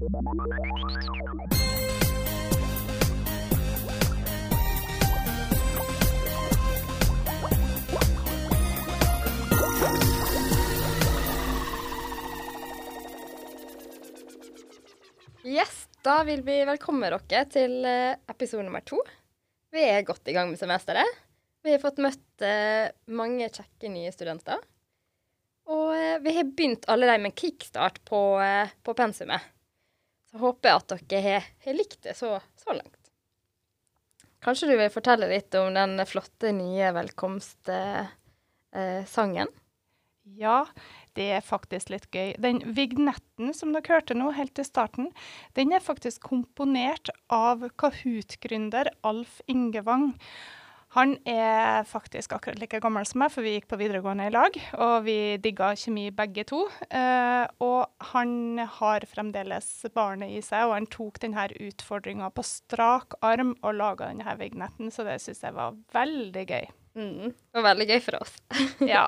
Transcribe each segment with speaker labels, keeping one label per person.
Speaker 1: Yes, da vil vi velkomme dere til eh, episode nummer to. Vi er godt i gang med semesteret. Vi har fått møtt eh, mange kjekke nye studenter. Og eh, vi har begynt allerede med kickstart på, på pensumet. Så håper jeg at dere har, likt det så, så langt. Kanskje du vil fortelle litt om den flotte nye velkomstsangen? Sangen?
Speaker 2: Ja, det er faktisk litt gøy. Den vignetten som dere hørte nå helt til starten, den er faktisk komponert av Kahoot-gründer Alf Ingevang. Han er faktisk akkurat like gammel som meg, for vi gikk på videregående i lag. Og vi digga kjemi begge to. Eh, og han har fremdeles barnet i seg, og han tok denne utfordringa på strak arm og laga denne vignetten, så det syns jeg var veldig gøy.
Speaker 1: Mm, det var veldig gøy for oss.
Speaker 2: ja,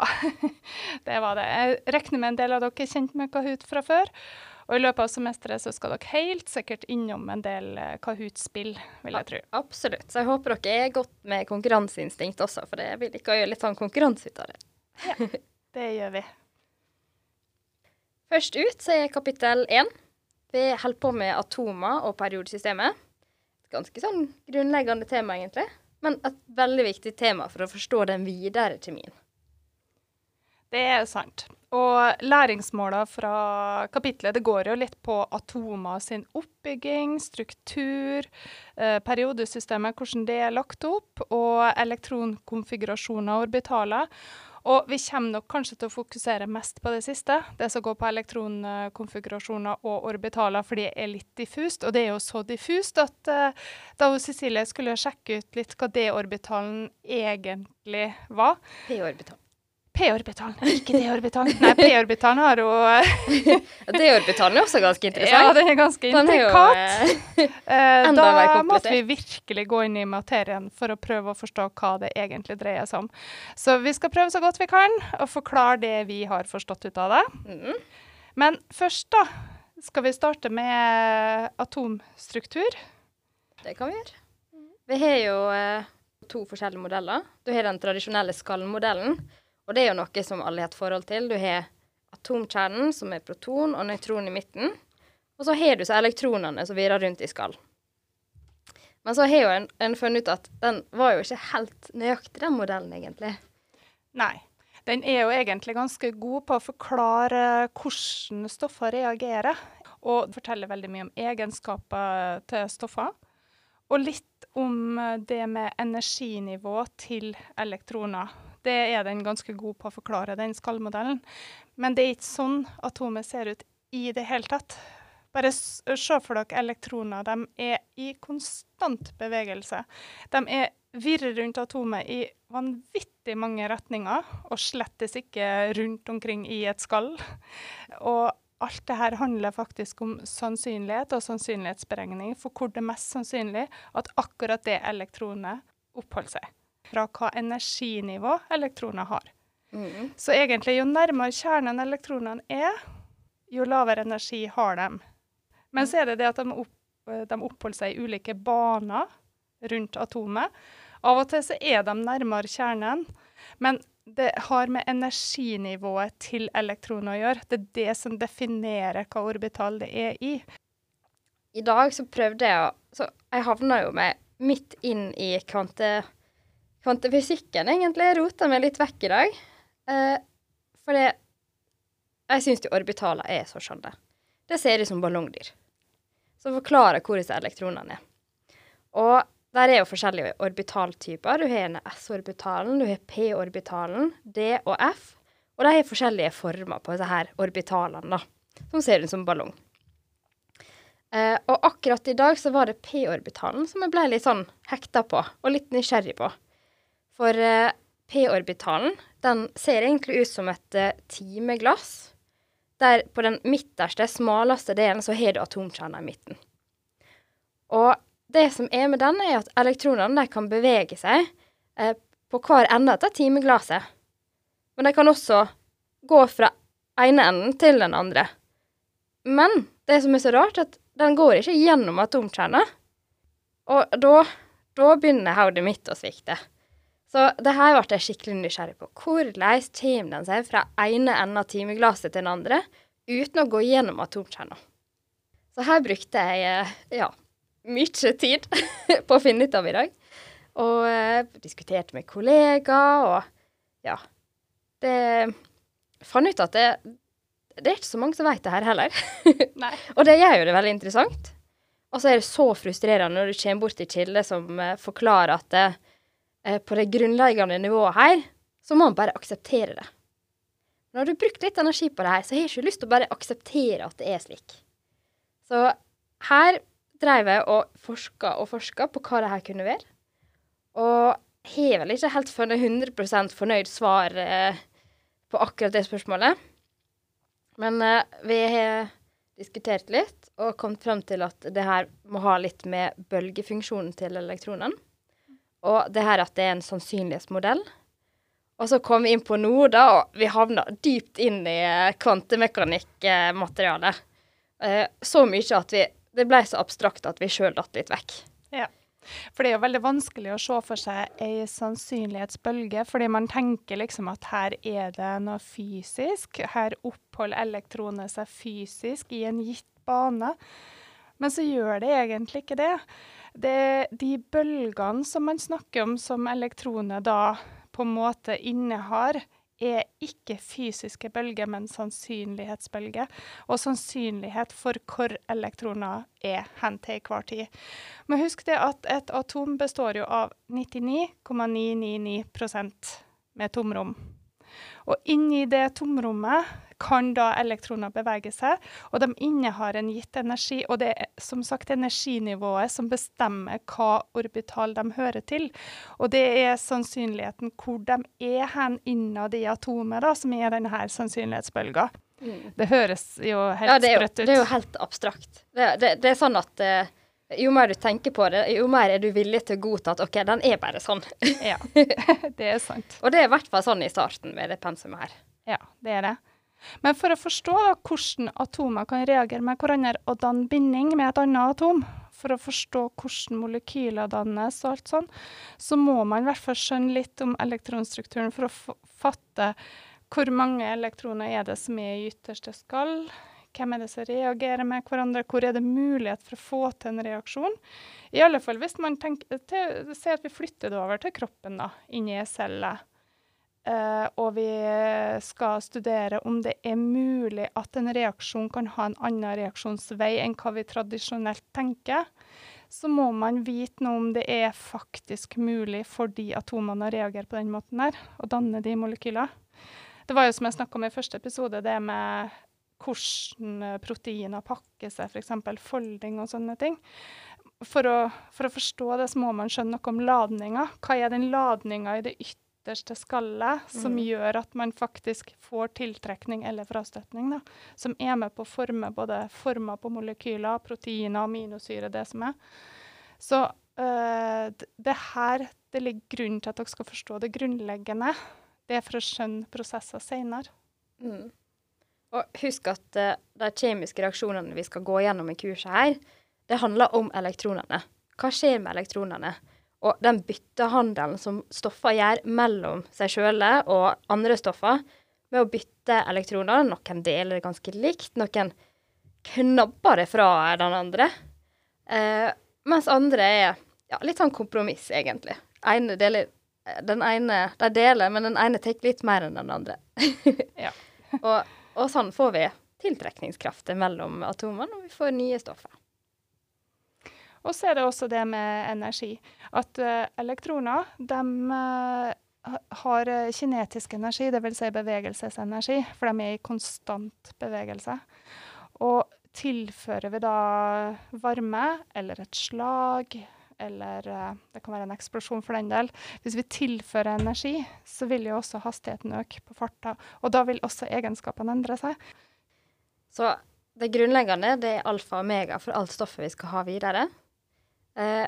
Speaker 2: det var det. Jeg regner med en del av dere er kjent med Kahoot fra før. Og i løpet av semesteret så skal dere helt sikkert innom en del eh, Kahoot-spill, vil jeg tro.
Speaker 1: Absolutt. Så jeg håper dere er godt med konkurranseinstinkt også, for jeg vil ikke gjøre litt sånn konkurranse ut av det.
Speaker 2: Ja, det gjør vi.
Speaker 1: Først ut så er kapittel én. Vi holder på med atomer og periodesystemet. Et ganske sånn grunnleggende tema, egentlig. Men et veldig viktig tema for å forstå den videre terminen.
Speaker 2: Det er sant. Og læringsmåla fra kapitlet det går jo litt på atomer sin oppbygging, struktur, eh, periodesystemet, hvordan det er lagt opp, og elektronkonfigurasjoner og orbitaler. Og vi kommer nok kanskje til å fokusere mest på det siste, det som går på elektronkonfigurasjoner og orbitaler, fordi det er litt diffust. Og det er jo så diffust at uh, da Cecilie skulle sjekke ut litt hva D-orbitalen egentlig var
Speaker 1: P-orbital.
Speaker 2: P-orbitalen, ikke D-orbitalen. Nei, P-orbitalen har jo
Speaker 1: D-orbitalen er også ganske interessant.
Speaker 2: Ja, den er ganske intrikat.
Speaker 1: Jo,
Speaker 2: uh, da måtte vi virkelig gå inn i materien for å prøve å forstå hva det egentlig dreier seg om. Så vi skal prøve så godt vi kan å forklare det vi har forstått ut av det.
Speaker 1: Mm.
Speaker 2: Men først, da, skal vi starte med atomstruktur.
Speaker 1: Det kan vi gjøre. Vi har jo uh, to forskjellige modeller. Du har den tradisjonelle skallmodellen. Og det er jo noe som alle har et forhold til. Du har atomkjernen, som er proton, og nøytron i midten. Og så har du så elektronene som virrer rundt i skall. Men så har jo en, en funnet ut at den var jo ikke helt nøyaktig, den modellen, egentlig.
Speaker 2: Nei. Den er jo egentlig ganske god på å forklare hvordan stoffer reagerer. Og forteller veldig mye om egenskaper til stoffer. Og litt om det med energinivå til elektroner det er den ganske god på å forklare, den skallmodellen. Men det er ikke sånn atomet ser ut i det hele tatt. Bare se for dere elektroner. De er i konstant bevegelse. De er virrer rundt atomet i vanvittig mange retninger, og slettes ikke rundt omkring i et skall. Og alt det her handler faktisk om sannsynlighet og sannsynlighetsberegning for hvor det er mest sannsynlig at akkurat det elektronet oppholder seg fra hva energinivå elektroner har.
Speaker 1: Mm.
Speaker 2: Så egentlig, jo nærmere kjernen elektronene er, jo lavere energi har de. Men så er det det at de, opp, de oppholder seg i ulike baner rundt atomet. Av og til så er de nærmere kjernen, men det har med energinivået til elektroner å gjøre. Det er det som definerer hva orbital det er i.
Speaker 1: I dag så prøvde jeg å Så jeg havna jo med midt inn i kvante kvantefysikken egentlig rota meg litt vekk i dag. Eh, for det Jeg syns jo orbitaler er så skjønne. Det ser ut som ballongdyr. Som forklarer hvor disse elektronene er. Og der er jo forskjellige orbitaltyper. Du har S-orbitalen, du har P-orbitalen, D og F. Og de har forskjellige former på disse her orbitalene, da. Som ser ut som ballong. Eh, og akkurat i dag så var det P-orbitalen som jeg ble litt sånn hekta på, og litt nysgjerrig på. For uh, p-orbitalen den ser egentlig ut som et uh, timeglass. Der på den midterste, smaleste delen så har du atomkjerner i midten. Og det som er med den, er at elektronene kan bevege seg eh, på hver ende av timeglasset. Men de kan også gå fra ene enden til den andre. Men det som er så rart, at den går ikke gjennom atomkjerna. Og da, da begynner hodet mitt å svikte. Så det her ble jeg skikkelig nysgjerrig på. Hvordan kommer den seg fra ene enden av timeglasset til den andre uten å gå gjennom atomkjerna? Så her brukte jeg eh, ja, mye tid på å finne ut av i dag. Og eh, diskuterte med kollegaer og ja. Det fant ut at det, det er ikke så mange som vet det her heller.
Speaker 2: Nei.
Speaker 1: og det gjør jo det veldig interessant. Og så er det så frustrerende når du kommer bort til kilder som eh, forklarer at det, på det grunnleggende nivået her, så må man bare akseptere det. Når du har brukt litt energi på det her, så har jeg ikke lyst til å bare akseptere at det er slik. Så her drev jeg og forska og forska på hva det her kunne være. Og har vel ikke helt funnet 100 fornøyd svar eh, på akkurat det spørsmålet. Men eh, vi har diskutert litt og kommet frem til at det her må ha litt med bølgefunksjonen til elektronene. Og det her at det er en sannsynlighetsmodell. Og så kom vi inn på noe, da, og vi havna dypt inn i eh, kvantemekanikkmaterialet. Eh, så mye at vi Det ble så abstrakt at vi sjøl datt litt vekk.
Speaker 2: Ja. For det er jo veldig vanskelig å se for seg ei sannsynlighetsbølge, fordi man tenker liksom at her er det noe fysisk. Her oppholder elektronet seg fysisk i en gitt bane. Men så gjør det egentlig ikke det. det de bølgene som man snakker om som elektronet da på en måte innehar, er ikke fysiske bølger, men sannsynlighetsbølger. Og sannsynlighet for hvor elektroner er hen til hver tid. Men husk det at et atom består jo av 99,999% med tomrom. Og inni det tomrommet kan da elektroner bevege seg, og de innehar en gitt energi. Og det er som sagt energinivået som bestemmer hva orbital de hører til. Og det er sannsynligheten hvor de er hen innad i atomet, da, som er denne sannsynlighetsbølga. Mm. Det høres jo helt
Speaker 1: ja,
Speaker 2: sprøtt ut.
Speaker 1: Ja, Det er jo helt abstrakt. Det, det, det er sånn at uh, jo mer du tenker på det, jo mer er du villig til å godta at OK, den er bare sånn.
Speaker 2: ja, det er sant.
Speaker 1: Og det er i hvert fall sånn i starten med det pensumet her.
Speaker 2: Ja, det er det. Men for å forstå da, hvordan atomer kan reagere med hverandre og danne binding med et annet atom, for å forstå hvordan molekyler dannes og alt sånn, så må man i hvert fall skjønne litt om elektronstrukturen for å fatte hvor mange elektroner er det som er i ytterste skall, hvem er det som reagerer med hverandre, hvor er det mulighet for å få til en reaksjon. I alle fall hvis man tenker, Si at vi flytter det over til kroppen, da, inni ei celle. Uh, og vi skal studere om det er mulig at en reaksjon kan ha en annen reaksjonsvei enn hva vi tradisjonelt tenker, så må man vite noe om det er faktisk mulig for de atomene å reagere på den måten der, og danne de molekyler. Det var jo som jeg snakka om i første episode, det med hvordan proteiner pakker seg, f.eks. folding og sånne ting. For å, for å, forstå det, så må man skjønne noe om ladninga. Hva er den ladninga i det ytterste skallet som mm. gjør at man faktisk får tiltrekning eller frastøtning. Da, som er med på å forme både former på molekyler, proteiner, aminosyre, det som er. Så øh, det her det ligger grunnen til at dere skal forstå det grunnleggende. Det er for å skjønne prosesser seinere.
Speaker 1: Mm. Og husk at uh, de kjemiske reaksjonene vi skal gå gjennom i kurset her, det handler om elektronene. Hva skjer med elektronene? Og den byttehandelen som stoffer gjør mellom seg sjøle og andre stoffer, med å bytte elektroner Noen deler det ganske likt, noen knabber det fra den andre. Uh, mens andre er ja, litt sånn kompromiss, egentlig. Ene deler, den ene, de deler, men den ene tar litt mer enn den andre. ja. og, og, sånn får vi tiltrekningskrafter mellom atomene, og vi får nye stoffer.
Speaker 2: Og så er det også det med energi. At uh, elektroner de uh, har kinetisk energi, dvs. Si bevegelsesenergi, for de er i konstant bevegelse. Og tilfører vi da varme eller et slag, eller uh, det kan være en eksplosjon for den del Hvis vi tilfører energi, så vil jo også hastigheten øke på farta. Og da vil også egenskapene endre seg.
Speaker 1: Så det grunnleggende det er alfa og omega for alt stoffet vi skal ha videre. Eh,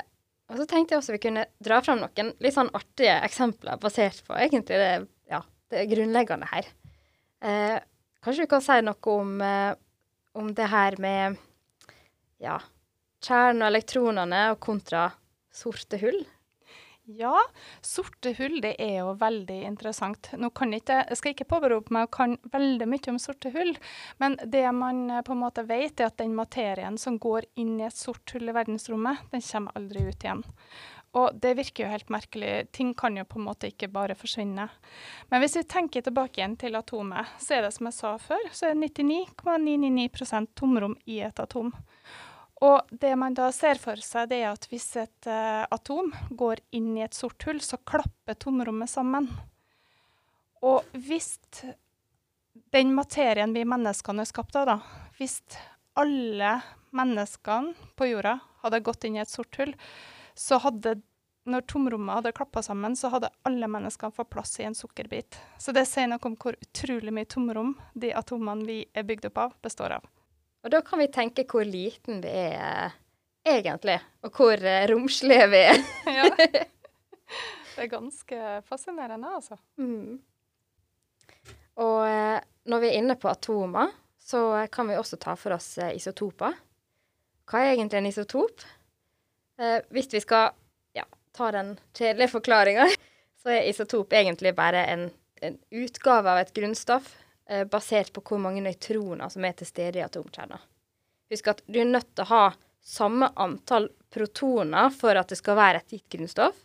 Speaker 1: og så tenkte jeg også vi kunne dra fram noen litt sånn artige eksempler basert på egentlig det, ja, det grunnleggende her. Eh, kanskje du kan si noe om, eh, om det her med ja, kjernen og elektronene og kontra sorte hull?
Speaker 2: Ja, sorte hull det er jo veldig interessant. Nå kan ikke, jeg skal ikke påberope meg å kan veldig mye om sorte hull, men det man eh, på en måte vet, er at den materien som går inn i et sort hull i verdensrommet, den kommer aldri ut igjen. Og det virker jo helt merkelig. Ting kan jo på en måte ikke bare forsvinne. Men hvis vi tenker tilbake igjen til atomet, så er det som jeg sa før, så er det 99,999% tomrom i et atom. Og det man da ser for seg, det er at hvis et uh, atom går inn i et sort hull, så klapper tomrommet sammen. Og hvis den materien vi menneskene er skapt av, da, hvis alle menneskene på jorda hadde gått inn i et sort hull, så hadde når tomrommet hadde klappa sammen, så hadde alle menneskene fått plass i en sukkerbit. Så det sier noe om hvor utrolig mye tomrom de atomene vi er bygd opp av, består av.
Speaker 1: Og da kan vi tenke hvor liten vi er eh, egentlig, og hvor uh, romslige vi er. ja.
Speaker 2: Det er ganske fascinerende, altså.
Speaker 1: Mm. Og uh, når vi er inne på atomer, så kan vi også ta for oss isotoper. Hva er egentlig en isotop? Eh, hvis vi skal ja, ta den kjedelige forklaringa, så er isotop egentlig bare en, en utgave av et grunnstoff eh, basert på hvor mange nøytroner som er til stede i atomkjerner. Husk at du er nødt til å ha samme antall protoner for at det skal være et gitt grunnstoff.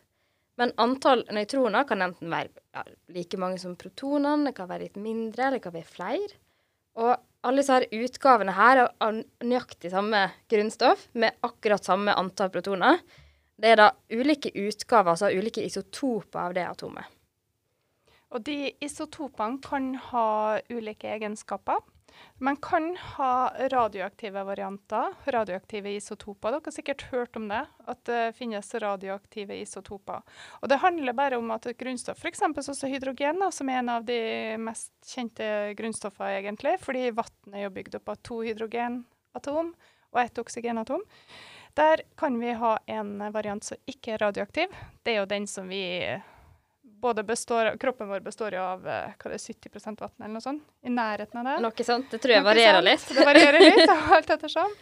Speaker 1: Men antall nøytroner kan enten være ja, like mange som protonene, det kan være litt mindre, det kan være flere. Og alle disse her utgavene her av nøyaktig samme grunnstoff, med akkurat samme antall protoner, det er da ulike utgaver, altså ulike isotoper av det atomet.
Speaker 2: Og de isotopene kan ha ulike egenskaper. Man kan ha radioaktive varianter, radioaktive isotoper. Dere har sikkert hørt om det, at det finnes radioaktive isotoper. Og Det handler bare om at et grunnstoff, f.eks. også hydrogen, da, som er en av de mest kjente grunnstoffene, egentlig, fordi vann er jo bygd opp av to hydrogenatom og ett oksygenatom. Der kan vi ha en variant som ikke er radioaktiv. Det er jo den som vi både består, kroppen vår består jo av eh, hva det er, 70% vann eller noe sånt. I nærheten av det.
Speaker 1: Noe sånt. Det tror jeg varierer litt.
Speaker 2: Det varierer litt, alt ettersom.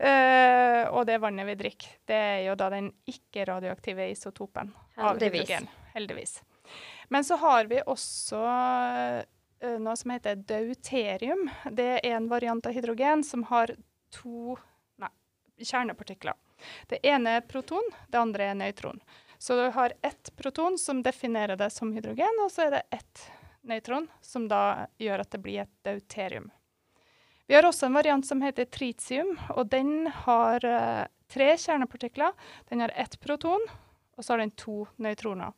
Speaker 2: Uh, og det vannet vi drikker, det er jo da den ikke-radioaktive isotopen av hydrogen. Heldigvis. Men så har vi også uh, noe som heter deuterium. Det er en variant av hydrogen som har to nei, kjernepartikler. Det ene er proton, det andre er nøytron. Så du har ett proton som definerer det som hydrogen, og så er det ett nøytron som da gjør at det blir et deuterium. Vi har også en variant som heter tritium, og den har uh, tre kjernepartikler. Den har ett proton, og så har den to nøytroner.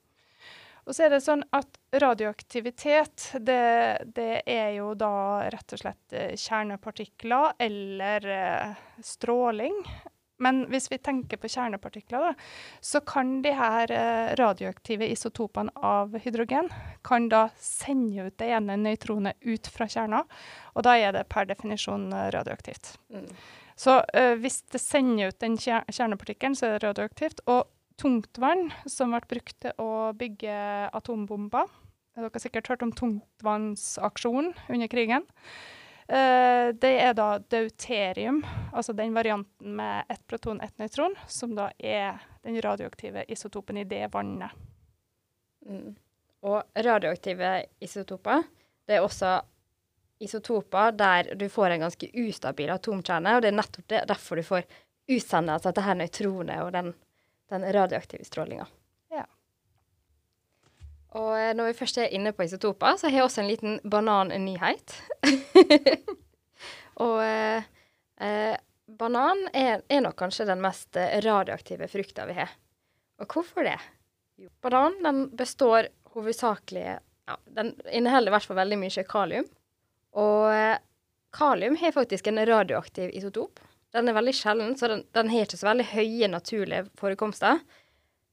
Speaker 2: Og så er det sånn at radioaktivitet, det, det er jo da rett og slett uh, kjernepartikler eller uh, stråling. Men hvis vi tenker på kjernepartikler, da, så kan de her eh, radioaktive isotopene av hydrogen kan da sende ut det ene nøytronet ut fra kjerna, og da er det per definisjon eh, radioaktivt. Mm. Så uh, hvis det sender ut den kjernepartikkelen, så er det radioaktivt. Og tungtvann, som ble brukt til å bygge atombomber Dere har sikkert hørt om tungtvannsaksjonen under krigen. Uh, det er da deuterium, altså den varianten med ett proton, ett nøytron, som da er den radioaktive isotopen i det vannet.
Speaker 1: Mm. Og radioaktive isotoper, det er også isotoper der du får en ganske ustabil atomkjerne, og det er nettopp det, derfor du får utsendelse av dette nøytronet og den, den radioaktive strålinga. Og eh, når vi først er inne på isotoper, så har jeg også en liten banannyhet. og eh, eh, banan er, er, nok kanskje den mest eh, radioaktive frukta vi har. Og hvorfor det? Jo, banan den består hovedsakelig ja, Den inneholder i hvert fall veldig mye kalium. Og eh, kalium har faktisk en radioaktiv isotop. Den er veldig sjelden, så den, den har ikke så veldig høye naturlige forekomster.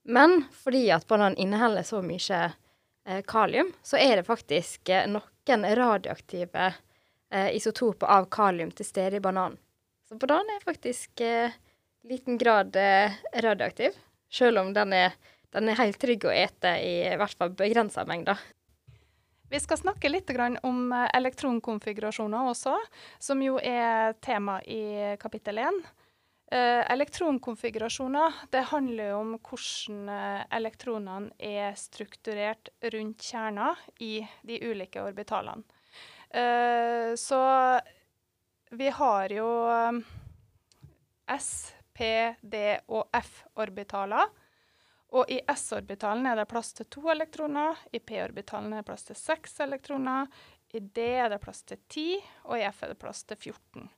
Speaker 1: Men fordi at banan inneholder så mye kalium, så er det faktisk eh, noen radioaktive eh, isotoper av kalium til stede i bananen. Så bananen er faktisk i eh, liten grad eh, radioaktiv, selv om den er, den er, helt trygg å ete i, i hvert fall begrensa mengder.
Speaker 2: Vi skal snakke litt om eh, elektronkonfigurasjoner også, som jo er tema i kapittel 1. Eh, elektronkonfigurasjoner det handler om hvordan eh, elektronene er strukturert rundt kjerna i de ulike orbitalene. Eh, så vi har jo S, P, D og F-orbitaler. Og i S-orbitalen er det plass til to elektroner, i P-orbitalen er det plass til seks elektroner, i D er det plass til ti, og i F er det plass til 14.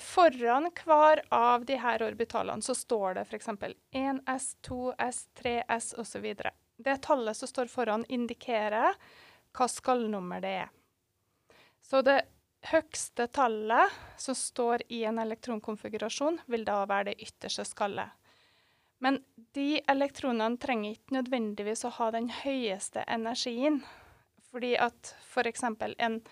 Speaker 2: Foran hver av de her orbitalene så står det f.eks. 1S, 2S, 3S osv. Det tallet som står foran, indikerer hva skallnummer det er. Så det høgste tallet som står i en elektronkonfigurasjon, vil da være det ytterste skallet. Men de elektronene trenger ikke nødvendigvis å ha den høyeste energien. Fordi at f.eks. en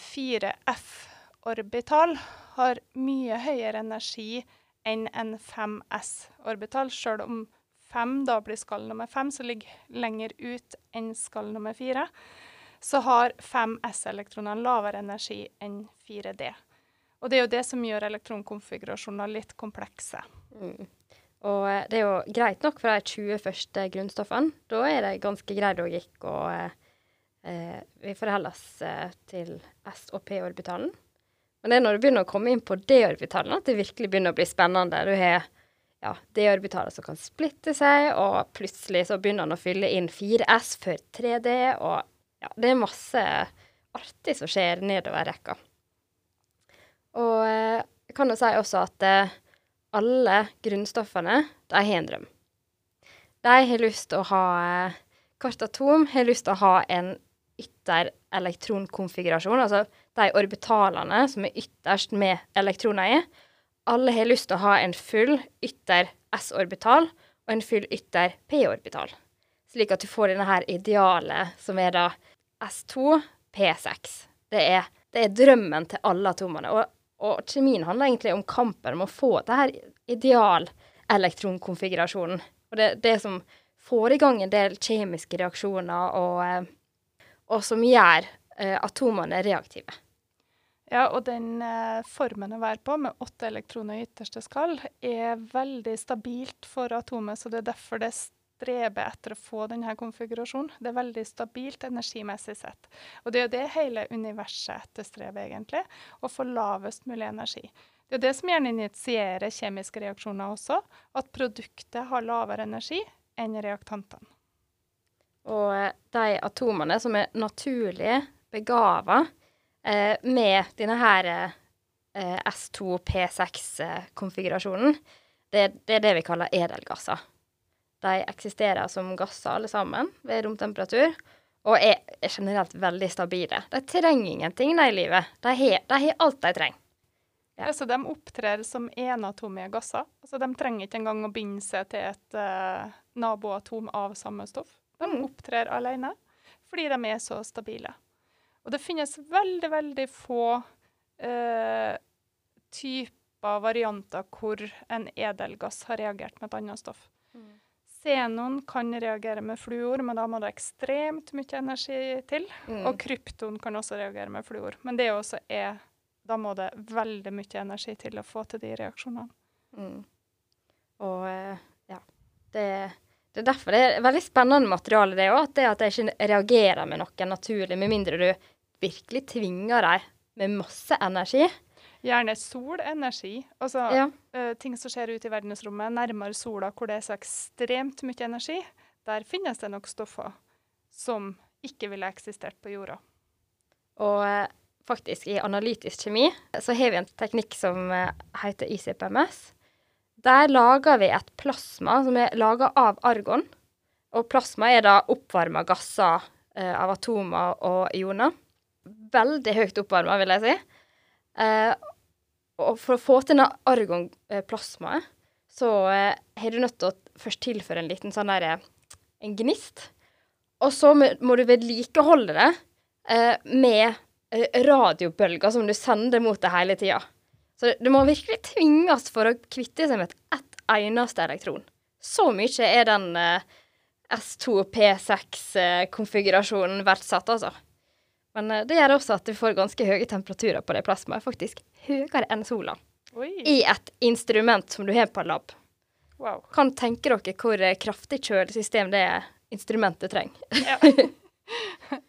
Speaker 2: 4F-orbital har mye høyere energi enn en 5S-orbital. Sjøl om 5 da blir skall nummer 5, som ligger lenger ut enn skall nummer 4, så har 5S-elektronene lavere energi enn 4D. Og det er jo det som gjør elektronkonfigurasjoner litt komplekse.
Speaker 1: Mm. Og eh, det er jo greit nok for de 20 første grunnstoffene. Da er det ganske grei logikk, og eh, eh, vi forholder oss eh, til S- og P-orbitalen. Men det er når du begynner å komme inn på D-orbitalene at det virkelig begynner å bli spennende. Du har ja, D-orbitaler som kan splitte seg, og plutselig så begynner han å fylle inn 4S før 3D, og ja, det er masse artig som skjer nedover rekka. Og eh, jeg kan jo si også at eh, alle grunnstoffene, de har en drøm. De har lyst til å ha eh, Hvert atom har lyst til å ha en ytterelektronkonfigurasjon, altså de orbitalene som er ytterst med elektroner i. Alle har lyst til å ha en full ytter S-orbital og en full ytter P-orbital. Slik at du får denne her idealet, som er da S2, P6. Det er, det er drømmen til alle atomene. Og, og kjemien handler egentlig om kampen om å få denne ideal-elektronkonfigurasjonen. Og det, det som får i gang en del kjemiske reaksjoner, og, eh, og som gjør eh, er reaktive.
Speaker 2: Ja, og den eh, formen å være på, med åtte elektroner i ytterste skall, er veldig stabilt for atomet. Så det er derfor det streber etter å få denne konfigurasjonen. Det er veldig stabilt energimessig sett. Og det er jo det hele universet etterstreber, egentlig. Å få lavest mulig energi. Det er det som gjerne initierer kjemiske reaksjoner også. At produktet har lavere energi enn reaktantene.
Speaker 1: Og eh, de atomene som er begava eh, med denne her eh, S2P6-konfigurasjonen, det, det, er det vi kaller edelgasser. De eksisterer som gasser alle sammen ved romtemperatur, og er, er generelt veldig stabile. De trenger ingenting de i livet. De har, alt de trenger.
Speaker 2: Ja. Altså, de opptrer som enatomige gasser. Altså, de trenger ikke engang å binde seg til et uh, naboatom av samme stoff. De
Speaker 1: Mm.
Speaker 2: opptrer alene fordi de er så stabile. Og det finnes veldig, veldig få eh, typer varianter hvor en edelgass har reagert med et annet stoff. Xenon kan reagere med fluor, men da må det ekstremt mye energi til.
Speaker 1: Mm.
Speaker 2: Og krypton kan også reagere med fluor. Men det også er Da må det veldig mye energi til å få til de reaksjonene.
Speaker 1: Mm. Og eh, ja. Det, det er derfor det er veldig spennende materiale, det òg. At det at jeg ikke reagerer med noe naturlig, med mindre du virkelig tvinger deg med masse energi.
Speaker 2: Gjerne solenergi. Altså
Speaker 1: Ja.
Speaker 2: eh, ting som skjer ute i verdensrommet, nærmere sola hvor det er så ekstremt mye energi. Der finnes det nok stoffer som ikke ville eksistert på jorda.
Speaker 1: Og eh, faktisk i analytisk kjemi så har vi en teknikk som eh, heter ICPMS. Der lager vi et plasma som er laga av argon. Og plasma er da oppvarma gasser av atomer og ioner. Veldig høyt oppvarma, vil jeg si. Eh, og for å få til denne argonplasmaet, så eh, du nødt til å først tilføre en liten sånn der, eh, en gnist. Og så må du vedlikeholde det eh, med eh, radiobølger som du sender mot deg hele tida. Så det, det må virkelig tvinges for å kvitte seg med et, ett eneste elektron. Så mye er den eh, S2P6-konfigurasjonen verdsatt, altså. Men eh, det gjør også at du får ganske høye temperaturer på det plasmaet. Faktisk høyere enn sola.
Speaker 2: Oi.
Speaker 1: i et instrument som du har på lab.
Speaker 2: Wow.
Speaker 1: Kan tenke dere hvor eh, kraftig kjølesystem det instrumentet trenger.
Speaker 2: Ja.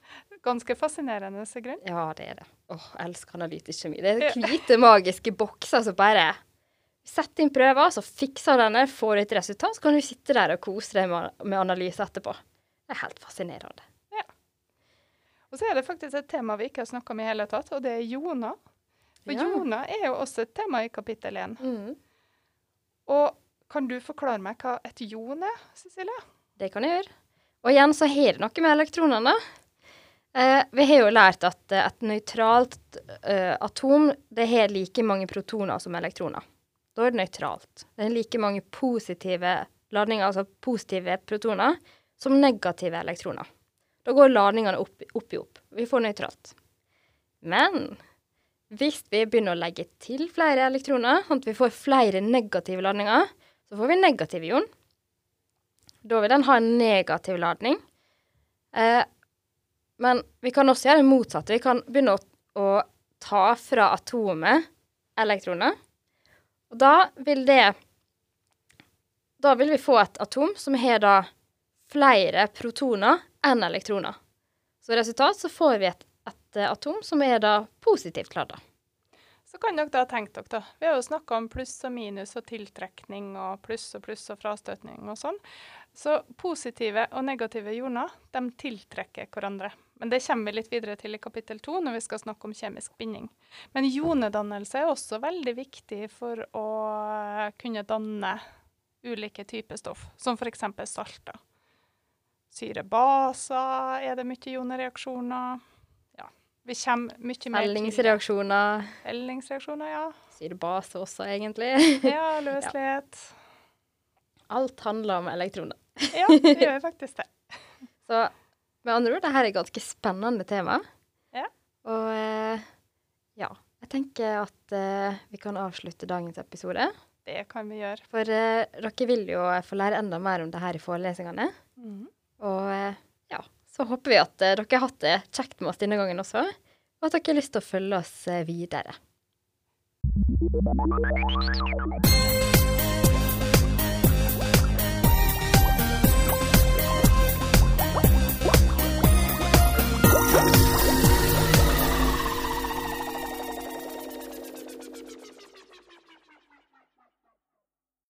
Speaker 2: Ganske fascinerende, Sigrun.
Speaker 1: Ja, det er det. Åh, jeg elsker analytisk kjemi. Det er hvite, magiske bokser som bare Sett inn prøver, så fikser denne, får et resultat, så kan du sitte der og kose deg med, med analyse etterpå. Det er helt fascinerende.
Speaker 2: Og så er det faktisk et tema vi ikke har snakka om i hele tatt, og det er Jona. For
Speaker 1: Ja.
Speaker 2: Jona er jo også et tema i kapittel 1.
Speaker 1: Mm.
Speaker 2: Og kan du forklare meg hva et jon er, Cecilie?
Speaker 1: Det kan jeg gjøre. Og igjen så har det noe med elektronene. Eh, vi har jo lært at eh, et nøytralt eh, atom det har like mange protoner som elektroner. Da er det nøytralt. Det er like mange positive ladninger, altså positive protoner, som negative elektroner. Da går ladningene opp, opp i opp. Vi får nøytralt. Men hvis vi begynner å legge til flere elektroner, sånn at vi får flere negative ladninger, så får vi negativ ion. Da vil den ha en negativ ladning. Eh, men vi kan også gjøre det motsatte. Vi kan begynne å, å ta fra atomet elektroner. Og da vil det Da vil vi få et atom som har da flere protoner enn elektroner. Så i resultat så får vi et, et eh, atom som er da positivt ladda.
Speaker 2: Så kan dere da tenke dere, da. Vi har jo snakka om pluss og minus og tiltrekning og pluss og pluss og frastøtning og sånn. Så positive og negative joner, de tiltrekker hverandre. Men det kommer vi litt videre til i kapittel to, når vi skal snakke om kjemisk binding. Men jonedannelse er også veldig viktig for å kunne danne ulike typer stoff, som f.eks. salter. Syrebaser er det mye ionereaksjoner. Ja, vi kommer mye mer.
Speaker 1: Fellingsreaksjoner.
Speaker 2: Fellingsreaksjoner, ja.
Speaker 1: Syrebase også, egentlig.
Speaker 2: Ja, løslighet.
Speaker 1: Alt handler om elektroner.
Speaker 2: Ja, det gjør faktisk det.
Speaker 1: Så med andre ord, dette er et ganske spennende tema.
Speaker 2: Ja.
Speaker 1: Og eh, ja, jeg tenker at eh, vi kan avslutte dagens episode.
Speaker 2: Det kan vi gjøre.
Speaker 1: For uh, dere vil jo få lære enda mer om det her i forelesningene.
Speaker 2: Mhm.
Speaker 1: Og eh, ja, så håper vi at eh, dere har hatt det kjekt med oss denne gangen også. Og at dere har lyst til å følge oss eh, videre.